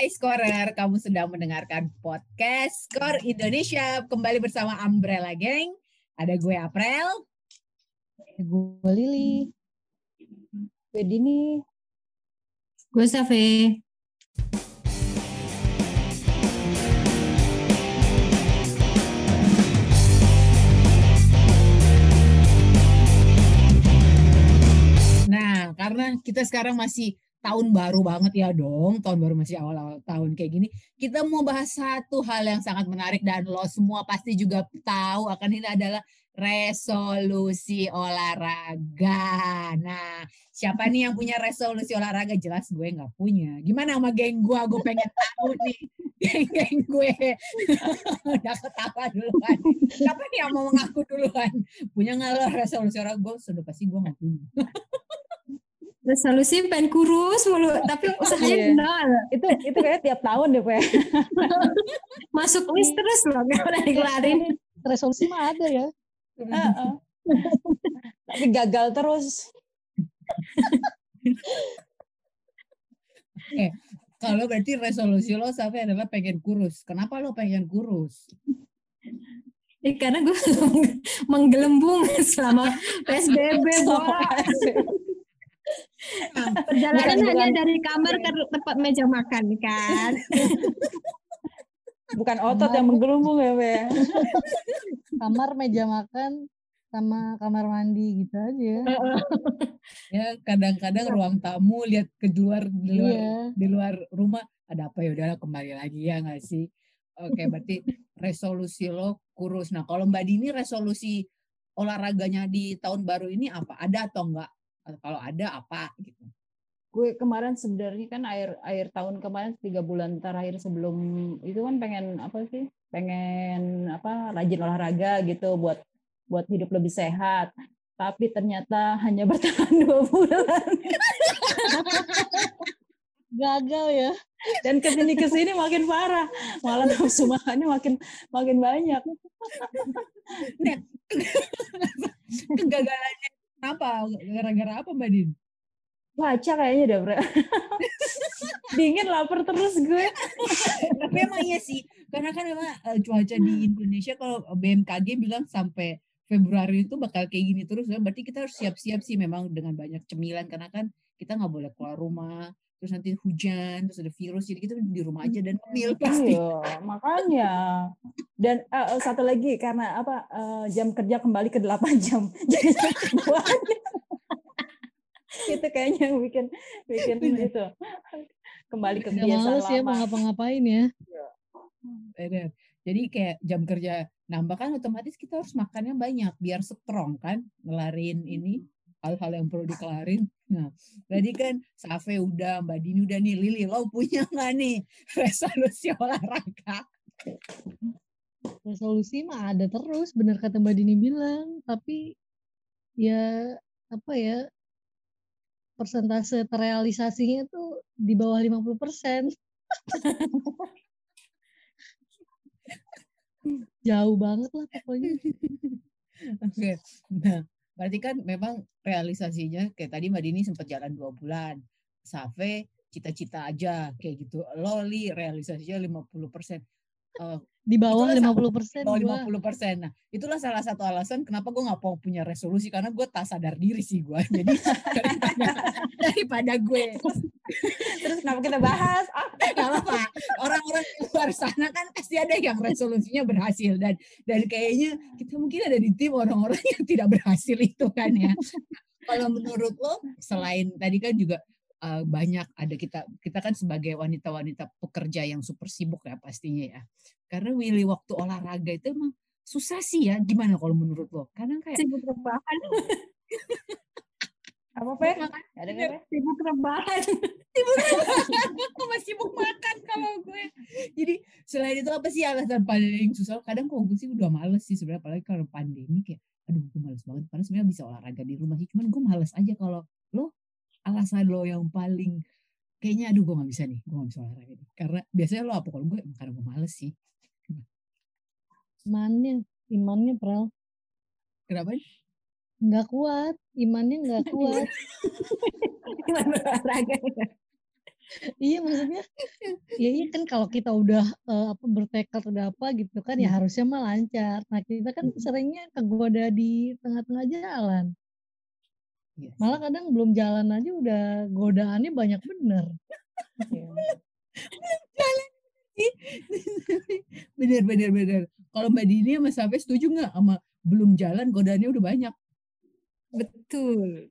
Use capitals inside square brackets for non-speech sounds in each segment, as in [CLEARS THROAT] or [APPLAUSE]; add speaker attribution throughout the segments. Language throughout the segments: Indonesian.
Speaker 1: Hai Scorer, kamu sedang mendengarkan podcast Skor Indonesia. Kembali bersama Umbrella Gang. Ada gue April,
Speaker 2: gue Lili,
Speaker 3: gue Dini,
Speaker 4: gue Safe.
Speaker 1: Nah, karena kita sekarang masih tahun baru banget ya dong, tahun baru masih awal-awal tahun kayak gini. Kita mau bahas satu hal yang sangat menarik dan lo semua pasti juga tahu akan ini adalah resolusi olahraga. Nah, siapa nih yang punya resolusi olahraga? Jelas gue nggak punya. Gimana sama geng gue? Gue pengen tahu nih. Geng-geng gue. [LAUGHS] Udah ketawa duluan. Siapa nih yang mau mengaku duluan? Punya nggak lo resolusi olahraga? Gue sudah pasti gue nggak punya [LAUGHS]
Speaker 4: resolusi pengen kurus mulu tapi [LAUGHS] usahanya yeah. nol.
Speaker 3: Itu itu kayak tiap tahun deh pak [LAUGHS]
Speaker 4: masuk list terus loh gak pernah dikelarin
Speaker 3: resolusi mah ada ya. Uh -uh. [LAUGHS] tapi gagal terus.
Speaker 1: Eh kalau berarti resolusi lo sampai adalah pengen kurus. Kenapa lo pengen kurus?
Speaker 4: Ya, karena gue menggelembung selama PSBB, Perjalanan bukan, hanya bukan, dari kamar ke tempat meja makan kan.
Speaker 3: bukan otot yang menggelembung ya, Be.
Speaker 2: kamar, meja makan, sama kamar mandi gitu aja. [LAUGHS]
Speaker 1: ya kadang-kadang ruang tamu lihat ke luar di luar iya. di luar rumah ada apa ya udahlah kembali lagi ya nggak sih. Oke berarti resolusi lo kurus. Nah kalau Mbak Dini resolusi olahraganya di tahun baru ini apa? Ada atau enggak? Kalau ada apa gitu.
Speaker 3: Gue kemarin sebenarnya kan air air tahun kemarin tiga bulan terakhir sebelum itu kan pengen apa sih pengen apa rajin olahraga gitu buat buat hidup lebih sehat. Tapi ternyata hanya bertahan dua [LAUGHS] bulan.
Speaker 2: Gagal ya.
Speaker 3: Dan ke sini ke sini makin parah. Malah nafsu makannya makin makin banyak. [LAUGHS]
Speaker 1: Kegagalannya Kenapa? Gara-gara apa Mbak Din?
Speaker 3: Baca kayaknya deh, bro. [LAUGHS] Dingin lapar terus gue.
Speaker 1: Tapi emang iya sih. Karena kan emang uh, cuaca di Indonesia kalau BMKG bilang sampai Februari itu bakal kayak gini terus. Berarti kita harus siap-siap sih memang dengan banyak cemilan karena kan kita nggak boleh keluar rumah terus nanti hujan terus ada virus jadi kita di rumah aja dan mil pasti
Speaker 3: iya, makanya. Dan uh, satu lagi karena apa uh, jam kerja kembali ke 8 jam. [LAUGHS] Jadi itu kayaknya yang bikin bikin itu. Kembali ke kebiasaan
Speaker 2: males ya mau ngapa-ngapain ya.
Speaker 1: Bener. Jadi kayak jam kerja nambah kan otomatis kita harus makannya banyak biar strong kan ngelarin ini hal-hal yang perlu dikelarin. Nah, tadi kan Safe udah, Mbak Dini udah nih, Lili, lo punya nggak nih resolusi olahraga?
Speaker 2: Resolusi mah ada terus, bener kata Mbak Dini bilang. Tapi ya apa ya, persentase terrealisasinya tuh di bawah 50 persen. [LAUGHS] Jauh banget lah pokoknya.
Speaker 1: Oke, nah Berarti kan memang realisasinya kayak tadi Mbak Dini sempat jalan dua bulan. Safe cita-cita aja kayak gitu. Loli realisasinya 50 persen.
Speaker 2: Uh, di bawah lima puluh persen.
Speaker 1: Bawah puluh persen. Nah, itulah salah satu alasan kenapa gue nggak mau punya resolusi karena gue tak sadar diri sih gue. [LAUGHS] Jadi daripada, daripada gue.
Speaker 3: Terus kenapa kita bahas?
Speaker 1: Ah, apa Orang-orang di luar sana kan pasti ada yang resolusinya berhasil dan dan kayaknya kita mungkin ada di tim orang-orang yang tidak berhasil itu kan ya. Kalau menurut lo selain tadi kan juga uh, banyak ada kita kita kan sebagai wanita-wanita pekerja yang super sibuk ya pastinya ya. Karena Willy waktu olahraga itu emang susah sih ya. Gimana kalau menurut lo? Karena kayak
Speaker 4: sibuk rebahan. [LAUGHS]
Speaker 3: apa pe? Ada nggak
Speaker 4: Sibuk rebahan. [LAUGHS]
Speaker 1: sibuk rebahan. Masih sibuk makan kalau gue. Jadi selain itu apa sih alasan paling susah? Kadang kok gue sih udah males sih sebenarnya apalagi kalau pandemi kayak aduh gue males banget. Padahal sebenarnya bisa olahraga di rumah sih. Cuman gue males aja kalau lo alasan lo yang paling kayaknya aduh gue gak bisa nih gue gak bisa olahraga nih karena biasanya lo apa kalau gue karena gue males sih
Speaker 2: imannya imannya pral
Speaker 1: kenapa
Speaker 2: nggak kuat imannya nggak [LAUGHS] kuat
Speaker 4: iman olahraga
Speaker 2: Iya maksudnya, ya iya kan kalau kita udah eh, apa bertekad udah apa gitu kan ya
Speaker 1: Hmm.
Speaker 2: harusnya mah lancar. Nah kita kan seringnya kegoda di tengah-tengah jalan.
Speaker 1: Yes.
Speaker 2: Malah kadang belum jalan aja udah godaannya banyak bener.
Speaker 3: Iya.
Speaker 1: bener bener bener. Kalau Mbak Dini sama Safe setuju nggak sama belum jalan godaannya udah banyak?
Speaker 5: Betul.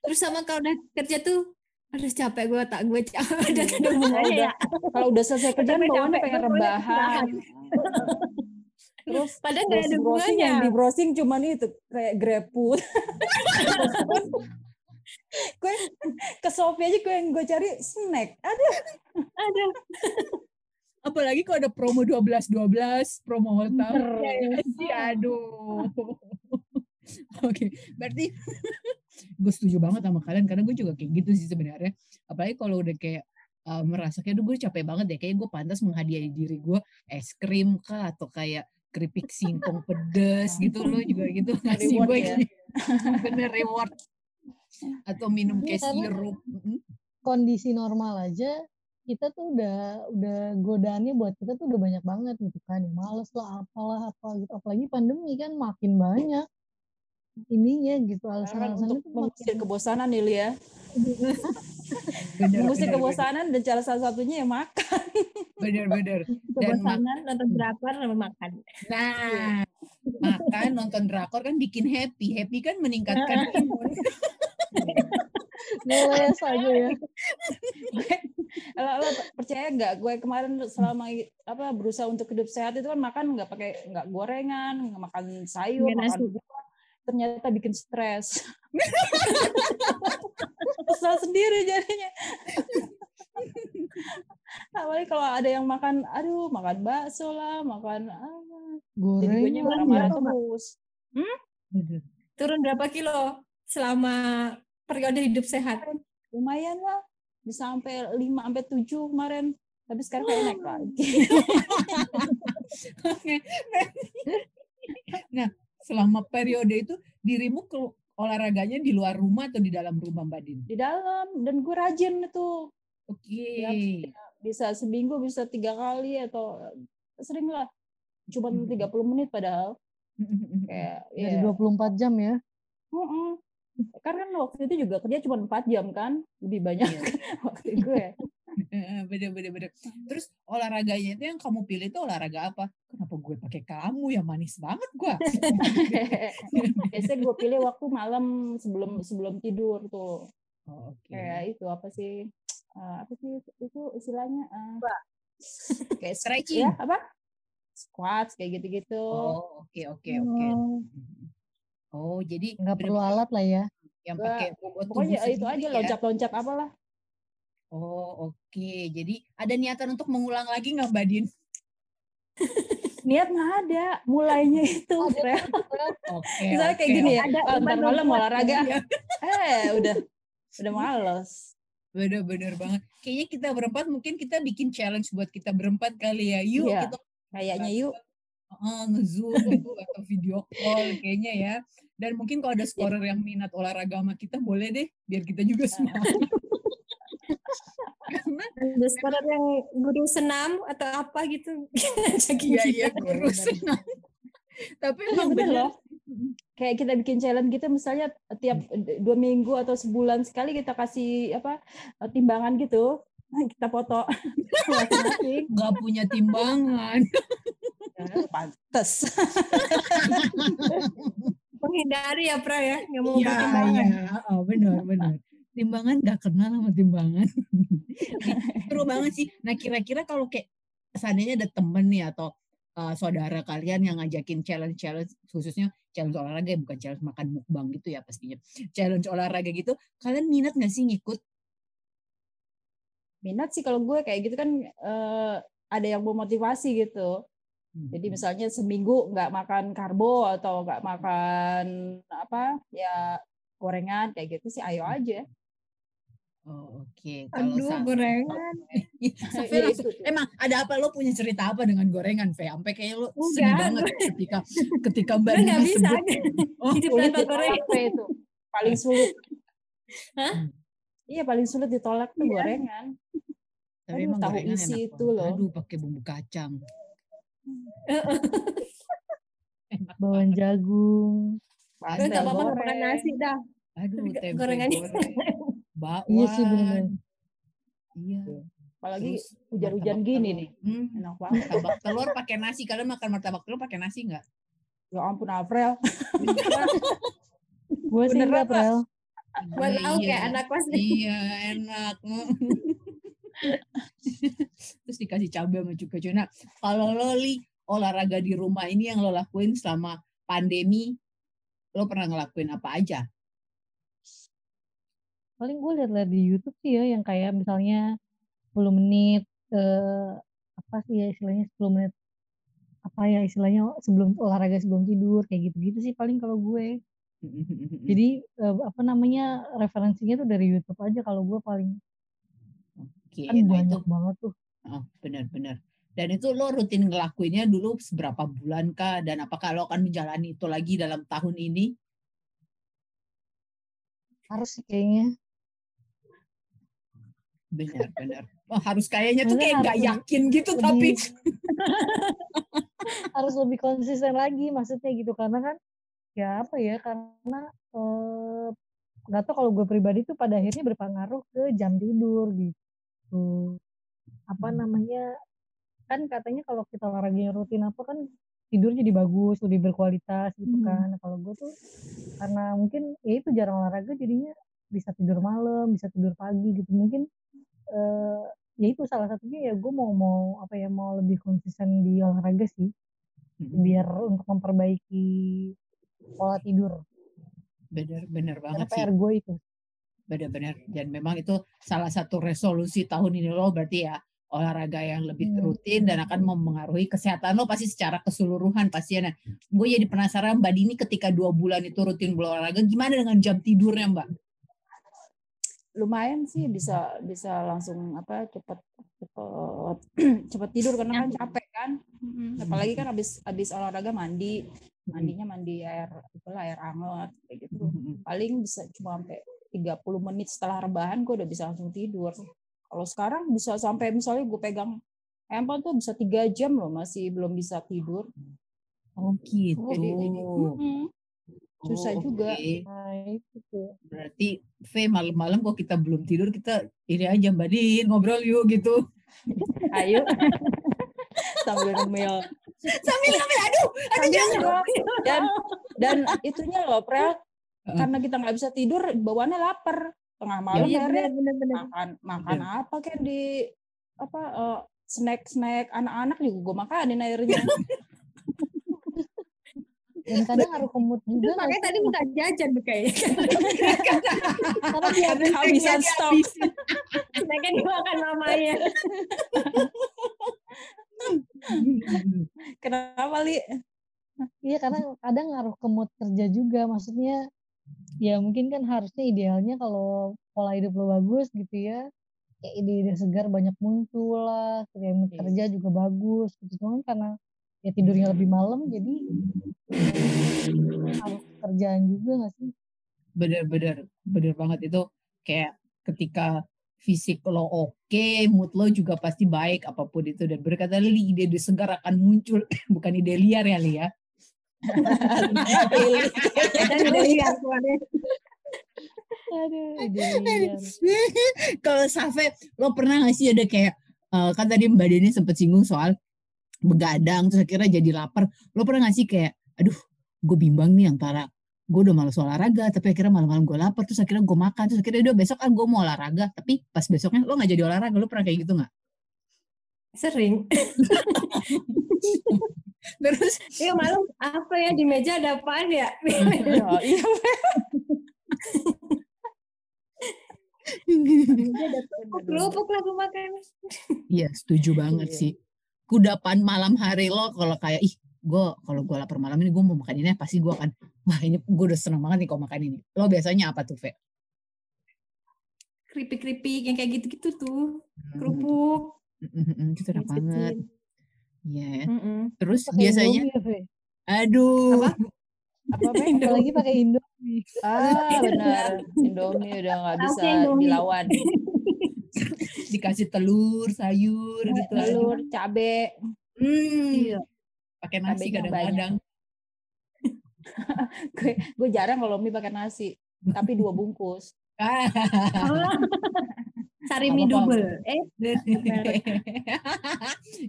Speaker 5: Terus sama kalau udah kerja tuh, aduh capek gue tak gue capek [LAUGHS] udah ya.
Speaker 3: kalau udah selesai kerjaan bawaannya pengen rebahan. [LAUGHS] Terus
Speaker 5: Padahal nggak ada
Speaker 3: browsing yang di browsing cuman itu kayak GrabFood. gue [LAUGHS] ke Shopee aja gue yang gue cari snack. Aduh,
Speaker 5: Ada.
Speaker 1: Apalagi kalau ada promo 12 12, promo hotel. Ya, aduh. [LAUGHS] Oke, berarti [LAUGHS] gue setuju banget sama kalian karena gue juga kayak gitu sih sebenarnya. Apalagi kalau udah kayak uh, merasa kayak, gue capek banget deh, kayak gue pantas menghadiahi diri gue es krim kah atau kayak keripik singkong [LAUGHS] pedes gitu loh juga gitu ngasih
Speaker 3: Reward
Speaker 1: gue
Speaker 3: ya.
Speaker 1: bener reward atau minum
Speaker 2: Iya,
Speaker 1: kayak sirup.
Speaker 2: Kondisi normal aja kita tuh udah udah godaannya buat kita tuh udah banyak banget gitu kan. Ya males lah apalah apa gitu. Apalagi pandemi kan makin banyak ininya gitu
Speaker 3: Karena
Speaker 2: alasan-alasannya
Speaker 3: untuk mengusir
Speaker 2: makin
Speaker 3: kebosanan nih [LAUGHS]
Speaker 1: bener
Speaker 3: Mengusir
Speaker 1: bener,
Speaker 3: kebosanan dan cara salah satunya ya makan.
Speaker 1: bener bener Dan
Speaker 5: Kebosanan nonton drakor sama makan.
Speaker 1: Nah, makan nonton drakor kan bikin happy. Happy kan meningkatkan imun.
Speaker 2: ngeles aja ya. [LAUGHS]
Speaker 3: Lo, lo percaya nggak gue kemarin selama apa berusaha untuk hidup sehat itu kan makan nggak pakai nggak gorengan nggak makan sayur
Speaker 5: Nggak
Speaker 3: makan
Speaker 5: nasi.
Speaker 3: Ternyata bikin stres. [LAUGHS] Kesal sendiri jadinya. [LAUGHS] Apalagi kalau ada yang makan aduh makan bakso lah makan ah, jadi nya
Speaker 2: Gorengan
Speaker 3: marah-marah
Speaker 2: ya.
Speaker 3: terus.
Speaker 1: Bener.
Speaker 5: Turun berapa kilo selama periode hidup sehat?
Speaker 3: lumayan lah. Bisa sampai 5 sampai 7 kemarin. Tapi sekarang kayak naik lagi. [LAUGHS]
Speaker 1: Oke. Selama periode itu dirimu ke olahraganya di luar rumah atau di dalam rumah Mbak Din?
Speaker 3: di dalam dan gue rajin itu
Speaker 1: Oke.
Speaker 3: bisa seminggu bisa tiga kali atau sering lah cuma
Speaker 1: Mhm.
Speaker 3: 30 menit padahal kayak
Speaker 2: Dari
Speaker 3: ya
Speaker 2: 24 jam ya.
Speaker 3: Mm-mm. karena kan waktu itu juga kerja cuma 4 jam kan lebih banyak
Speaker 1: Iya. [LAUGHS]
Speaker 3: waktu gue
Speaker 1: bener bener bener. Terus olahraganya itu yang kamu pilih itu olahraga apa? Kenapa gue pakai kamu ya manis banget gua? [LAUGHS]
Speaker 3: biasanya gue pilih waktu malam sebelum sebelum tidur tuh
Speaker 1: Oh, Oke.
Speaker 3: kayak itu apa sih Eh, apa sih itu, istilahnya eh, kayak [LAUGHS]
Speaker 1: Stretching.
Speaker 3: ya apa squats kayak gitu-gitu
Speaker 1: Oh, oke oke oke.
Speaker 2: Oh,
Speaker 1: Oh, jadi
Speaker 2: Nggak perlu alat lah ya.
Speaker 1: yang pakai
Speaker 3: pokoknya itu aja
Speaker 1: ya.
Speaker 3: loncat-loncat apalah
Speaker 1: Oh, oke. Jadi ada niatan untuk mengulang lagi nggak Mbak Din? [LAUGHS]
Speaker 3: niat nggak ada mulainya [LAUGHS] itu Fred.
Speaker 1: Oke.
Speaker 3: misalnya kayak
Speaker 1: oke,
Speaker 3: gini ya
Speaker 5: Ada
Speaker 3: "Ah, ntar
Speaker 5: umpan
Speaker 3: malam olahraga
Speaker 1: Iya. [LAUGHS]
Speaker 3: eh udah udah males
Speaker 1: Bener-bener banget. Kayaknya kita berempat mungkin kita bikin challenge buat kita berempat kali ya. Yuk
Speaker 3: Iya.
Speaker 1: kita
Speaker 3: kayaknya yuk
Speaker 1: uh, nge-zoom atau video call kayaknya ya. Dan mungkin kalau ada scorer yang minat olahraga sama kita boleh deh biar kita juga semangat. Karena
Speaker 5: sekarang yang guru senam atau apa gitu. [LAUGHS]
Speaker 1: Iya iya
Speaker 5: kita.
Speaker 1: kurus. Tapi
Speaker 3: Iya,
Speaker 1: emang
Speaker 3: loh. kayak kita bikin challenge gitu misalnya tiap dua minggu atau sebulan sekali kita kasih apa timbangan gitu [LAUGHS] kita foto [LAUGHS] masing-masing
Speaker 1: Gak punya timbangan.
Speaker 3: Ya, pantes
Speaker 5: Menghindari ya Pra ya. Nggak mau
Speaker 1: Iya,
Speaker 5: bertimbangan.
Speaker 1: iya. Oh, benar, benar. Timbangan gak kenal sama timbangan. [LAUGHS] Seru banget sih. Nah, kira-kira kalau kayak seandainya ada temen nih atau uh, saudara kalian yang ngajakin challenge-challenge, khususnya challenge olahraga, bukan challenge makan mukbang gitu ya pastinya. Challenge olahraga gitu, kalian minat gak sih ngikut?
Speaker 3: minat sih kalau gue kayak gitu kan eh, ada yang memotivasi gitu jadi
Speaker 1: Hmm.
Speaker 3: misalnya seminggu nggak makan karbo atau nggak makan apa ya gorengan kayak gitu sih ayo aja
Speaker 1: Oh, oke. Kalau
Speaker 5: Aduh,
Speaker 1: Sa-
Speaker 5: gorengan. [LAUGHS]
Speaker 3: Iya,
Speaker 1: langsung,
Speaker 3: itu.
Speaker 1: emang ada apa lo punya cerita apa dengan gorengan, Fe? Sampai kayak lo sedih
Speaker 5: Enggak,
Speaker 1: banget ketika [LAUGHS] ketika Mbak
Speaker 5: nggak
Speaker 1: Dini
Speaker 5: bisa.
Speaker 1: sebut. [LAUGHS] Oh,
Speaker 5: Hidup tanpa gorengan.
Speaker 3: itu paling sulit
Speaker 5: Hah?
Speaker 3: iya paling sulit ditolak tuh
Speaker 5: Iya.
Speaker 3: gorengan
Speaker 1: Tapi
Speaker 3: Aduh,
Speaker 1: emang
Speaker 3: tahu
Speaker 1: gorengan
Speaker 3: isi
Speaker 1: enak
Speaker 3: itu loh.
Speaker 1: Aduh, pakai bumbu kacang.
Speaker 2: Bawang jagung.
Speaker 5: Udah
Speaker 3: Pastel
Speaker 5: nggak apa-apa makan nasi dah.
Speaker 1: Aduh, tempe
Speaker 5: gorengannya.
Speaker 1: goreng. Bakwan.
Speaker 2: Iya sih bener-bener.
Speaker 1: Iya.
Speaker 3: Apalagi
Speaker 1: Terus
Speaker 3: hujan-hujan gini
Speaker 1: telur.
Speaker 3: nih.
Speaker 1: Hmm,
Speaker 3: Enak banget.
Speaker 1: martabak telur pakai nasi. Kalian makan martabak telur pakai nasi nggak?
Speaker 3: Ya ampun April. [LAUGHS]
Speaker 2: Gue sih enggak. Prel.
Speaker 5: Buat
Speaker 1: Iya,
Speaker 5: tahu kayak anak kos nih.
Speaker 1: Iya, enak. [LAUGHS] Terus dikasih cabai sama cuka Nah, kalau lo li olahraga di rumah ini yang lo lakuin selama pandemi, lo pernah ngelakuin apa aja?
Speaker 2: Paling gue liat-liat di YouTube sih ya yang kayak misalnya 10 menit eh, apa sih ya istilahnya 10 menit apa ya istilahnya sebelum olahraga sebelum tidur kayak gitu-gitu sih paling kalau gue. Jadi eh, apa namanya referensinya tuh dari YouTube aja kalau gue paling
Speaker 1: Oke,
Speaker 2: kan
Speaker 1: itu
Speaker 2: banyak banget tuh.
Speaker 1: oh, benar-benar. Dan itu lo rutin ngelakuinnya dulu seberapa bulan kah? Dan apakah lo akan menjalani itu lagi dalam tahun ini?
Speaker 2: Harus sih kayaknya.
Speaker 1: Benar-benar. Oh, harus kayaknya tuh kayak nggak yakin gitu,
Speaker 2: lebih-
Speaker 1: tapi. [LAUGHS]
Speaker 2: Harus lebih konsisten lagi maksudnya gitu. Karena kan ya apa ya karena eh nggak tahu kalau gue pribadi tuh pada akhirnya berpengaruh ke jam tidur gitu. Apa namanya kan katanya kalau kita olahraganya rutin apa kan tidur jadi bagus lebih berkualitas gitu
Speaker 5: Hmm.
Speaker 2: kan. Nah, kalau gue tuh karena mungkin ya itu jarang olahraga jadinya bisa tidur malam bisa tidur pagi gitu mungkin eh ya itu salah satunya ya gue mau mau apa ya mau lebih konsisten di olahraga sih biar untuk memperbaiki pola tidur
Speaker 1: benar-benar
Speaker 2: karena
Speaker 1: banget sih.
Speaker 2: PR gue itu
Speaker 1: Benar-benar. Dan memang itu salah satu resolusi tahun ini lo berarti ya olahraga yang lebih
Speaker 2: Hmm.
Speaker 1: rutin dan akan mempengaruhi kesehatan lo pasti secara keseluruhan pasti ya. Nah, gue jadi penasaran Mbak Dini ketika dua bulan itu rutin berolahraga, gimana dengan jam tidurnya Mbak?
Speaker 3: Lumayan sih bisa bisa langsung apa cepet cepet [CLEARS THROAT] cepet tidur karena kan capek kan. Mm, apalagi kan habis habis olahraga mandi mandinya mandi air itulah air hangat kayak gitu. Paling bisa cuma sampai 30 menit setelah rebahan gue udah bisa langsung tidur. Kalau sekarang bisa sampai misalnya gue pegang handphone tuh bisa tiga jam loh masih belum bisa tidur.
Speaker 1: Oh gitu.
Speaker 3: jadi mm-mm, susah
Speaker 1: Oh,
Speaker 3: juga.
Speaker 2: Nah itu tuh
Speaker 1: Berarti V malam-malam kok kita belum tidur kita ini aja Mbak Din ngobrol yuk gitu. [LAUGHS]
Speaker 3: ayo [LAUGHS] sambil ngemil
Speaker 1: Sambil ngambil aduh, aduh
Speaker 3: Sambil
Speaker 1: jangan.
Speaker 3: ngerokok. dan dan itunya loh Prel
Speaker 1: Heeh.
Speaker 3: karena kita nggak bisa tidur bawaannya lapar tengah malam
Speaker 5: Iya
Speaker 3: akhirnya
Speaker 5: benar benar benar.
Speaker 3: makan makan apa kan di apa eh, snack snack anak-anak juga gue makanin akhirnya [LAUGHS]
Speaker 2: dan kadang ngaruh ke mood juga nggak
Speaker 5: Makanya tadi minta jajan tuh kayaknya. [LAUGHS]
Speaker 2: karena
Speaker 3: karena kehabisan stok
Speaker 5: Snacknya dimakan mamanya. [LAUGHS]
Speaker 3: kenapa li
Speaker 2: Iya karena kadang ngaruh ke mood kerja juga maksudnya ya mungkin kan harusnya idealnya kalau pola hidup lo bagus gitu ya kayak ide-ide segar banyak muncul lah kayak
Speaker 3: Iya.
Speaker 2: kerja juga bagus gitu cuman karena ya tidurnya lebih malam jadi harus kerjaan juga gak sih
Speaker 1: Bener-bener, bener banget itu kayak ketika fisik lo oke, mood lo juga pasti baik apa pun itu dan berkata Lili ide-ide segar akan muncul [LAUGHS] bukan ide liar ya Li ya.
Speaker 2: Ide.
Speaker 1: Kalau Safe, lo pernah gak sih ada kayak eh, kan tadi Mbak Deni sempat singgung soal begadang terus akhirnya jadi lapar. Lo pernah gak sih kayak, aduh, gue bimbang nih antara gue udah malas olahraga tapi akhirnya malam-malam gue lapar terus akhirnya gue makan terus akhirnya udah besok kan gue mau olahraga tapi pas besoknya lo nggak jadi olahraga lo pernah kayak gitu nggak
Speaker 5: Sering. [LAUGHS]
Speaker 1: terus
Speaker 5: Iya malam apa ya di meja ada apaan ya?
Speaker 3: Ya, [LAUGHS] iya [LAUGHS]
Speaker 5: Kerupuk lah gue makan.
Speaker 1: Iya, setuju banget
Speaker 3: Iya.
Speaker 1: sih. Kudapan malam hari lo kalau kayak ih, gue kalau gue lapar malam ini gue mau makan ini pasti gue akan wah ini gue udah seneng banget nih kalau makan ini. Lo biasanya apa tuh, Fe?
Speaker 5: Keripik-keripik yang kayak gitu-gitu tuh. Kerupuk.
Speaker 1: Mm-mm, itu enak banget. Iya. ya.
Speaker 3: Mm-mm.
Speaker 1: Terus
Speaker 2: Pakai
Speaker 1: biasanya,
Speaker 2: Indomie ya,
Speaker 1: aduh,
Speaker 5: Apa?
Speaker 3: apa Be?
Speaker 2: apalagi pakai Indomie [LAUGHS]
Speaker 3: ah benar Indomie udah nggak bisa
Speaker 5: Indomie.
Speaker 3: dilawan
Speaker 1: dikasih telur, sayur gitu.
Speaker 3: telur cabe
Speaker 1: Hmm,
Speaker 5: Iya.
Speaker 1: pakai nasi kadang-kadang. [LAUGHS]
Speaker 3: gue gue jarang kalau mie pakai nasi tapi dua bungkus
Speaker 5: Oh. [LAUGHS] Sari mie double. Eh, [LAUGHS]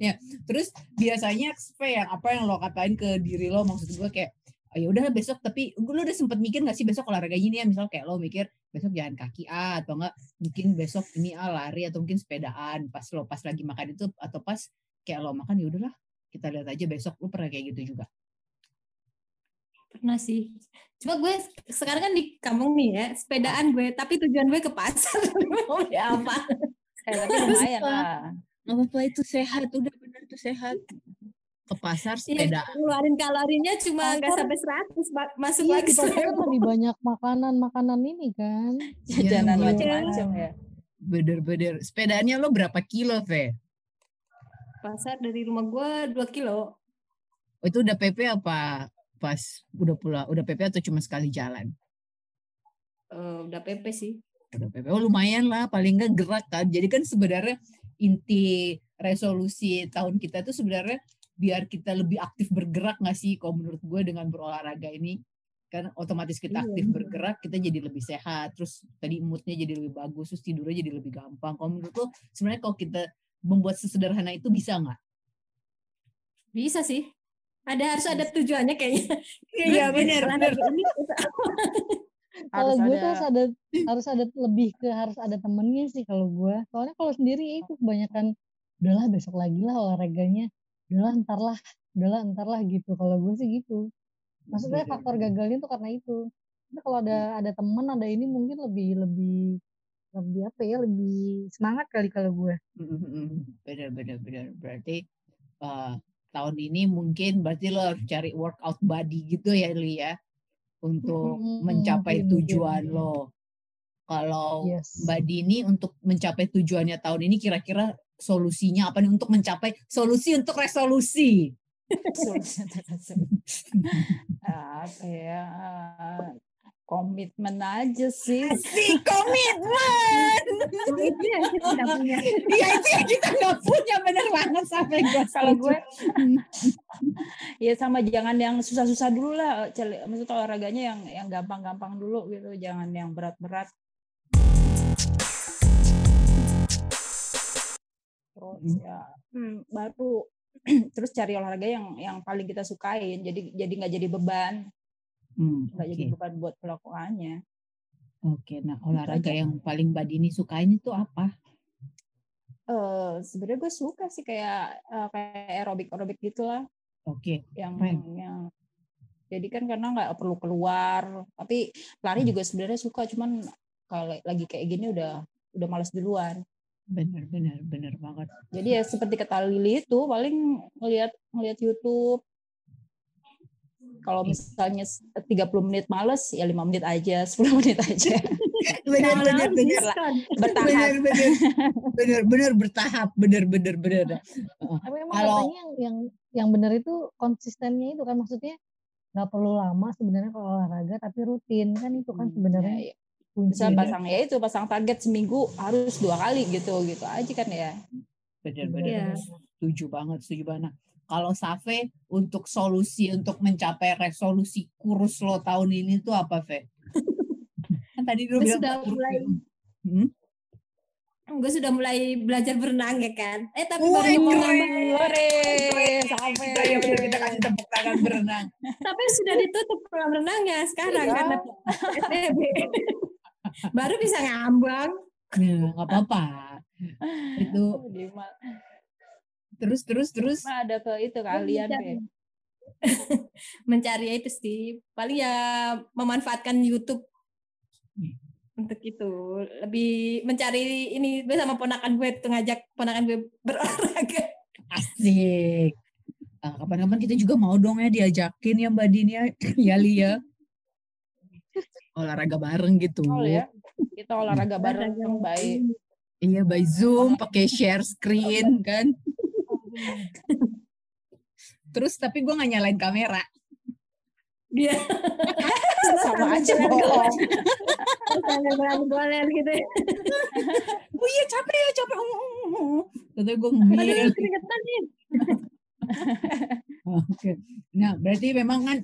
Speaker 1: ya, terus biasanya Spe, yang apa yang lo katain ke diri lo maksud gue kayak oh, ya udah besok. Tapi lo udah sempet mikir gak sih besok olahraga ini ya? Misal kayak lo mikir besok jalan kaki ah atau enggak mungkin besok ini ah lari atau mungkin sepedaan. Pas lo pas lagi makan itu atau pas kayak lo makan ya udahlah kita lihat aja besok. Lo pernah kayak gitu juga?
Speaker 5: Pernah sih. Cuma gue sekarang kan di kampung nih ya, sepedaan gue, tapi tujuan gue ke pasar. [LAUGHS] Mau beli apa?
Speaker 3: eh, tapi lumayan lah.
Speaker 1: Nggak apa-apa itu sehat udah bener tuh sehat ke pasar
Speaker 5: Iya,
Speaker 1: sepedaan
Speaker 5: ngeluarin kalorinya cuma nggak sampai 100, Ba- masuk
Speaker 2: Iya,
Speaker 5: lagi
Speaker 2: kan
Speaker 5: seribu. [LAUGHS]
Speaker 2: lebih banyak makanan-makanan ini kan.
Speaker 3: jajanan
Speaker 1: Iya,
Speaker 3: macam-macam ya
Speaker 1: bener-bener sepedaannya lo berapa kilo Ve?
Speaker 5: Pasar dari rumah gue 2 kilo.
Speaker 1: Oh, itu udah PP apa pas udah pulang udah PP atau cuma sekali jalan
Speaker 5: Eh, udah PP sih.
Speaker 1: udah PP oh lumayan lah paling nggak gerak kan jadi kan sebenarnya inti resolusi tahun kita itu sebenarnya biar kita lebih aktif bergerak nggak sih kalau menurut gue dengan berolahraga ini kan otomatis kita
Speaker 5: Iya.
Speaker 1: aktif bergerak kita jadi lebih sehat terus tadi moodnya jadi lebih bagus terus tidurnya jadi lebih gampang kalau menurut lo sebenarnya kalau kita membuat sesederhana itu bisa nggak
Speaker 5: Bisa sih. Ada harus ada tujuannya kayaknya. [LAUGHS]
Speaker 1: Iya, benar, benar.
Speaker 5: Olahraga ini [LAUGHS]
Speaker 2: Kalau gue
Speaker 3: ada
Speaker 2: tuh harus ada harus ada lebih ke harus ada temennya sih kalau gue. Soalnya kalau sendiri itu kebanyakan udahlah besok lagi lah olahraganya. Udahlah ntar lah, udahlah ntar lah gitu. Kalau gue sih gitu. Maksudnya
Speaker 1: Benar,
Speaker 2: faktor
Speaker 1: benar.
Speaker 2: gagalnya tuh karena itu. Tapi kalau ada ada teman ada ini mungkin lebih lebih lebih apa ya lebih semangat kali kalau gue.
Speaker 1: Benar, benar, benar. Berarti eh, tahun ini mungkin berarti lo harus cari workout body gitu ya, Li ya, untuk mencapai tujuan lo. Kalau
Speaker 2: Yes.
Speaker 1: Mbak Dini untuk mencapai tujuannya tahun ini kira-kira solusinya apa nih untuk mencapai solusi untuk resolusi? [LAUGHS]
Speaker 3: apa ya komitmen aja sih
Speaker 1: Si komitmen.
Speaker 5: itu yang kita tidak punya.
Speaker 1: Iya itu yang kita nggak punya bener banget sampai gue
Speaker 3: kalau [LAUGHS] gue ya sama jangan yang susah-susah dulu lah maksudnya olahraganya yang yang gampang-gampang dulu gitu jangan yang berat-berat terus ya hmm, baru. [CLEARS THROAT] Terus cari olahraga yang yang paling kita sukain. Jadi jadi nggak jadi beban.
Speaker 1: Hmm,
Speaker 3: nggak
Speaker 1: Oke,
Speaker 3: jadi beban buat pelakuannya.
Speaker 1: Oke. Nah olahraga yang paling Mbak Dini sukain itu apa?
Speaker 3: eh sebenarnya gue suka sih kayak eh, kayak aerobik aerobik gitulah.
Speaker 1: Oke,
Speaker 3: yang
Speaker 1: Keren.
Speaker 3: yang jadi kan karena nggak perlu keluar. Tapi lari juga sebenarnya suka cuman kalau lagi kayak gini udah udah malas duluan
Speaker 1: bener bener bener banget.
Speaker 3: jadi ya seperti kata Lili itu paling ngelihat ngelihat YouTube. Kalau misalnya 30 menit males ya 5 menit aja [LAUGHS] 10 menit aja.
Speaker 1: Bener
Speaker 5: Kalau
Speaker 1: bener bener.
Speaker 3: bertahap.
Speaker 1: Bener bener bener bener bertahap. Bener bener bener
Speaker 2: Tapi emang
Speaker 1: Kalau-
Speaker 2: katanya yang yang yang benar itu konsistennya itu kan maksudnya nggak perlu lama sebenarnya kalau olahraga tapi rutin. Kan itu kan sebenarnya
Speaker 3: Ya, ya. Bisa pasang ya itu pasang target seminggu harus dua kali gitu gitu aja kan ya
Speaker 1: bener
Speaker 5: Iya.
Speaker 1: bener setuju banget setuju banget Nah, kalau Safe untuk solusi untuk mencapai resolusi kurus lo tahun ini tuh apa Fe? [LAUGHS] kan tadi lu
Speaker 5: Gue
Speaker 1: bilang
Speaker 5: sudah
Speaker 1: kurus
Speaker 5: mulai
Speaker 1: ya. Hmm?
Speaker 5: gue sudah mulai belajar berenang ya kan. Eh tapi
Speaker 1: Woi,
Speaker 5: baru mau.
Speaker 3: Ore,
Speaker 1: Kita ya kita kasih tepuk tangan berenang.
Speaker 5: Tapi sudah ditutup kolam renangnya sekarang
Speaker 3: Iya. [LAUGHS]
Speaker 5: karena [LAUGHS] PSBB. Baru bisa ngambang.
Speaker 1: Nah, nggak apa-apa. Itu terus terus terus.
Speaker 3: ma ada ke itu kalian
Speaker 5: Bisa.
Speaker 3: deh
Speaker 5: Mencari [LAUGHS] itu sih. Paling ya memanfaatkan YouTube
Speaker 1: Hmm.
Speaker 5: untuk itu lebih mencari ini gue sama ponakan gue tuh ngajak ponakan gue berolahraga
Speaker 1: Asik. Ah, Kapan-kapan kita juga mau dong ya diajakin ya Mbak Dini ya, [LAUGHS] ya Li ya. Olahraga bareng gitu.
Speaker 3: oh ya kita olahraga bareng baik
Speaker 1: Iya by Zoom, pakai share screen kan. [LAUGHS] Terus tapi gue nggak nyalain kamera. [LAUGHS]
Speaker 5: Dia
Speaker 3: Sama aja bohong.
Speaker 4: Sambil goler gitu.
Speaker 1: oh iya capek ya capek Ternyata gue ngemil
Speaker 4: keringetan nih. [LAUGHS]
Speaker 1: Oke. Nah, berarti memang kan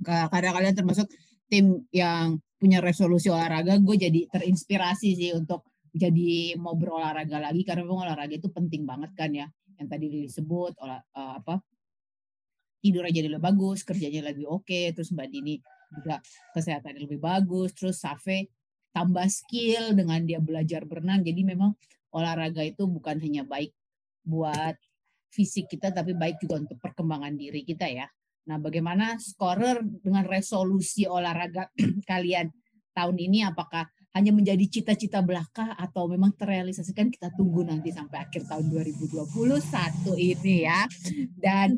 Speaker 1: ka- karena kalian termasuk tim yang punya resolusi olahraga, gue jadi terinspirasi sih untuk jadi mau berolahraga lagi karena memang olahraga itu penting banget kan ya. Yang tadi Lili sebut olah eh, apa tidurnya jadi lebih bagus, kerjanya lebih oke, terus Mbak Dini juga kesehatannya lebih bagus, terus Safe tambah skill dengan dia belajar berenang. Jadi memang olahraga itu bukan hanya baik buat fisik kita tapi baik juga untuk perkembangan diri kita ya. Nah, bagaimana scorer dengan resolusi olahraga [CLEARS THROAT] kalian tahun ini apakah hanya menjadi cita-cita belaka atau memang terrealisasikan kita tunggu nanti sampai akhir tahun 2021 ini ya. Dan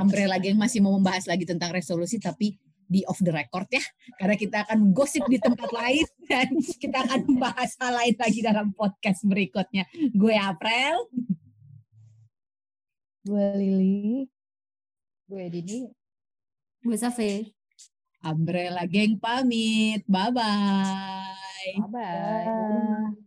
Speaker 1: Umbrella Gang masih mau membahas lagi tentang resolusi tapi di off the record ya karena kita akan gosip di tempat lain [LAUGHS] dan kita akan membahas hal lain lagi dalam podcast berikutnya. Gue April.
Speaker 2: Gue Lili.
Speaker 3: Gue Dini.
Speaker 5: Gue Safe.
Speaker 1: Umbrella Gang pamit. Bye-bye.
Speaker 3: Bye-bye.